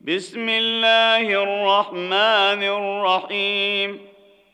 بسم الله الرحمن الرحيم.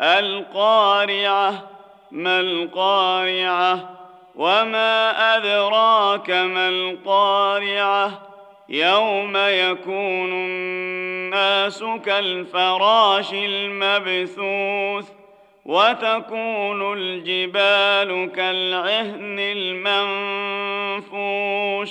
القارعة ما القارعة؟ وما أدراك ما القارعة؟ يوم يكون الناس كالفراش المبثوث وتكون الجبال كالعهن المنفوش.